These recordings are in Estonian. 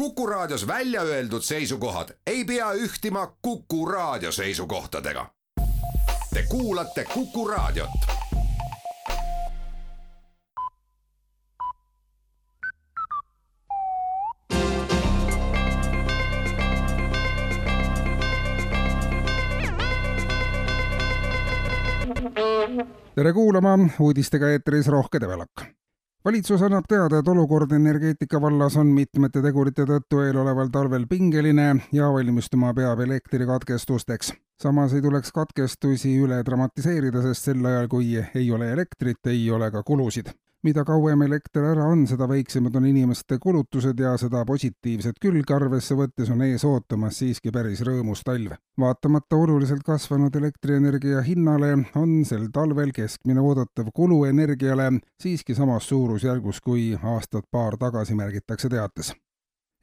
Kuku Raadios välja öeldud seisukohad ei pea ühtima Kuku Raadio seisukohtadega. Te kuulate Kuku Raadiot. tere kuulama, uudistega eetris Rohke Debelak valitsus annab teada, et olukord energeetika vallas on mitmete tegurite tõttu eeloleval talvel pingeline ja valmistuma peab elektrikatkestusteks. samas ei tuleks katkestusi üle dramatiseerida, sest sel ajal, kui ei ole elektrit, ei ole ka kulusid mida kauem elekter ära on, seda väiksemad on inimeste kulutused ja seda positiivset külge arvesse võttes on ees ootamas siiski päris rõõmus talv. vaatamata oluliselt kasvanud elektrienergia hinnale, on sel talvel keskmine oodatav kulu energiale siiski samas suurusjärgus kui aastat-paar tagasi, märgitakse teates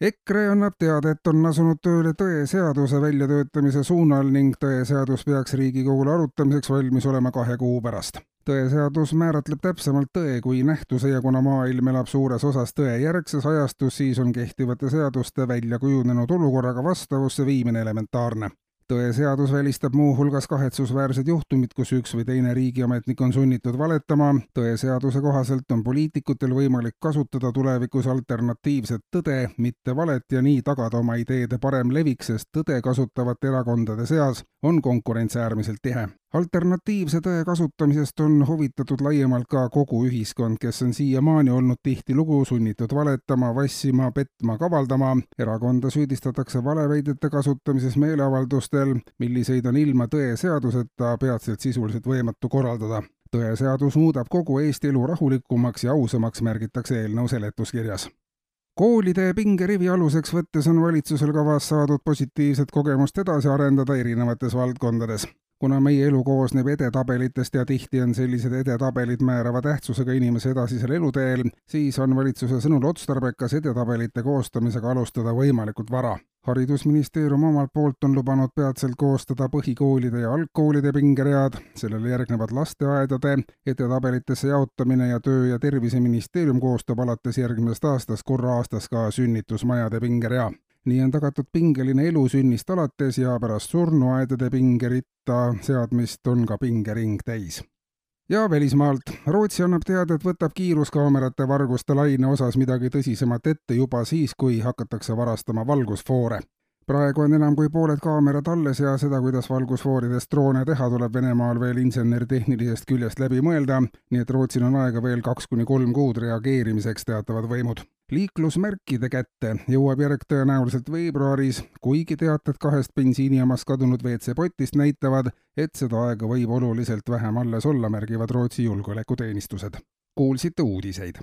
EKRE annab teada, et on asunud tööle tõeseaduse väljatöötamise suunal ning tõeseadus peaks Riigikogule arutamiseks valmis olema kahe kuu pärast tõeseadus määratleb täpsemalt tõe kui nähtuse ja kuna maailm elab suures osas tõejärgses ajastus, siis on kehtivate seaduste välja kujunenud olukorraga vastavusse viimine elementaarne tõeseadus välistab muuhulgas kahetsusväärsed juhtumid, kus üks või teine riigiametnik on sunnitud valetama. tõeseaduse kohaselt on poliitikutel võimalik kasutada tulevikus alternatiivset tõde, mitte valet ja nii tagada oma ideede parem levik, sest tõde kasutavate erakondade seas on konkurents äärmiselt tihe alternatiivse tõe kasutamisest on huvitatud laiemalt ka kogu ühiskond, kes on siiamaani olnud tihtilugu sunnitud valetama, vassima, petma, kavaldama. erakonda süüdistatakse valeväidete kasutamises meeleavaldustel, milliseid on ilma tõeseaduseta peatselt sisuliselt võimatu korraldada. Tõeseadus muudab kogu Eesti elu rahulikumaks ja ausamaks, märgitakse eelnõu seletuskirjas. Koolide pingerivi aluseks võttes on valitsusel kavas saadud positiivset kogemust edasi arendada erinevates valdkondades kuna meie elu koosneb edetabelitest ja tihti on sellised edetabelid määrava tähtsusega inimese edasisel eluteel, siis on valitsuse sõnul otstarbekas edetabelite koostamisega alustada võimalikult vara. haridusministeerium omalt poolt on lubanud peatselt koostada põhikoolide ja algkoolide pingeread, sellele järgnevad lasteaedade edetabelitesse jaotamine ja Töö- ja Terviseministeerium koostab alates järgmisest aastast korra aastas ka sünnitusmajade pingerea nii on tagatud pingeline elu sünnist alates ja pärast surnuaedade pingeritta seadmist on ka pingering täis. ja välismaalt. Rootsi annab teada, et võtab kiiruskaamerate varguste laine osas midagi tõsisemat ette juba siis, kui hakatakse varastama valgusfoore praegu on enam kui pooled kaamerad alles ja seda, kuidas valgusfooridest droone teha, tuleb Venemaal veel insener-tehnilisest küljest läbi mõelda, nii et Rootsil on aega veel kaks kuni kolm kuud reageerimiseks, teatavad võimud liiklusmärkide kätte jõuab järg tõenäoliselt veebruaris, kuigi teated kahest bensiinijaamast kadunud WC-potist näitavad, et seda aega võib oluliselt vähem alles olla, märgivad Rootsi julgeolekuteenistused. kuulsite uudiseid